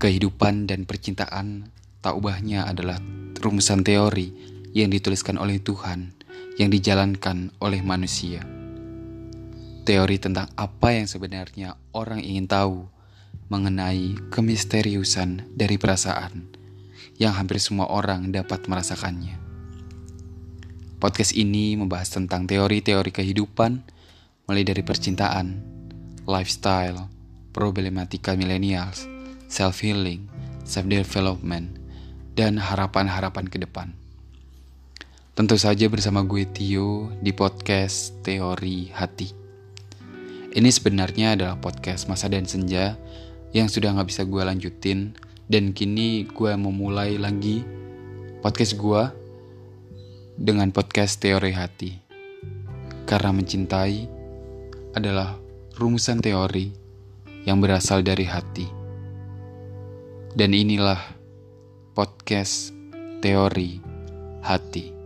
Kehidupan dan percintaan tak ubahnya adalah rumusan teori yang dituliskan oleh Tuhan yang dijalankan oleh manusia. Teori tentang apa yang sebenarnya orang ingin tahu mengenai kemisteriusan dari perasaan yang hampir semua orang dapat merasakannya. Podcast ini membahas tentang teori-teori kehidupan mulai dari percintaan, lifestyle, problematika millennials, self-healing, self-development, dan harapan-harapan ke depan. Tentu saja bersama gue Tio di podcast Teori Hati. Ini sebenarnya adalah podcast Masa dan Senja yang sudah gak bisa gue lanjutin dan kini gue memulai lagi podcast gue dengan podcast Teori Hati. Karena mencintai adalah rumusan teori yang berasal dari hati. Dan inilah podcast teori hati.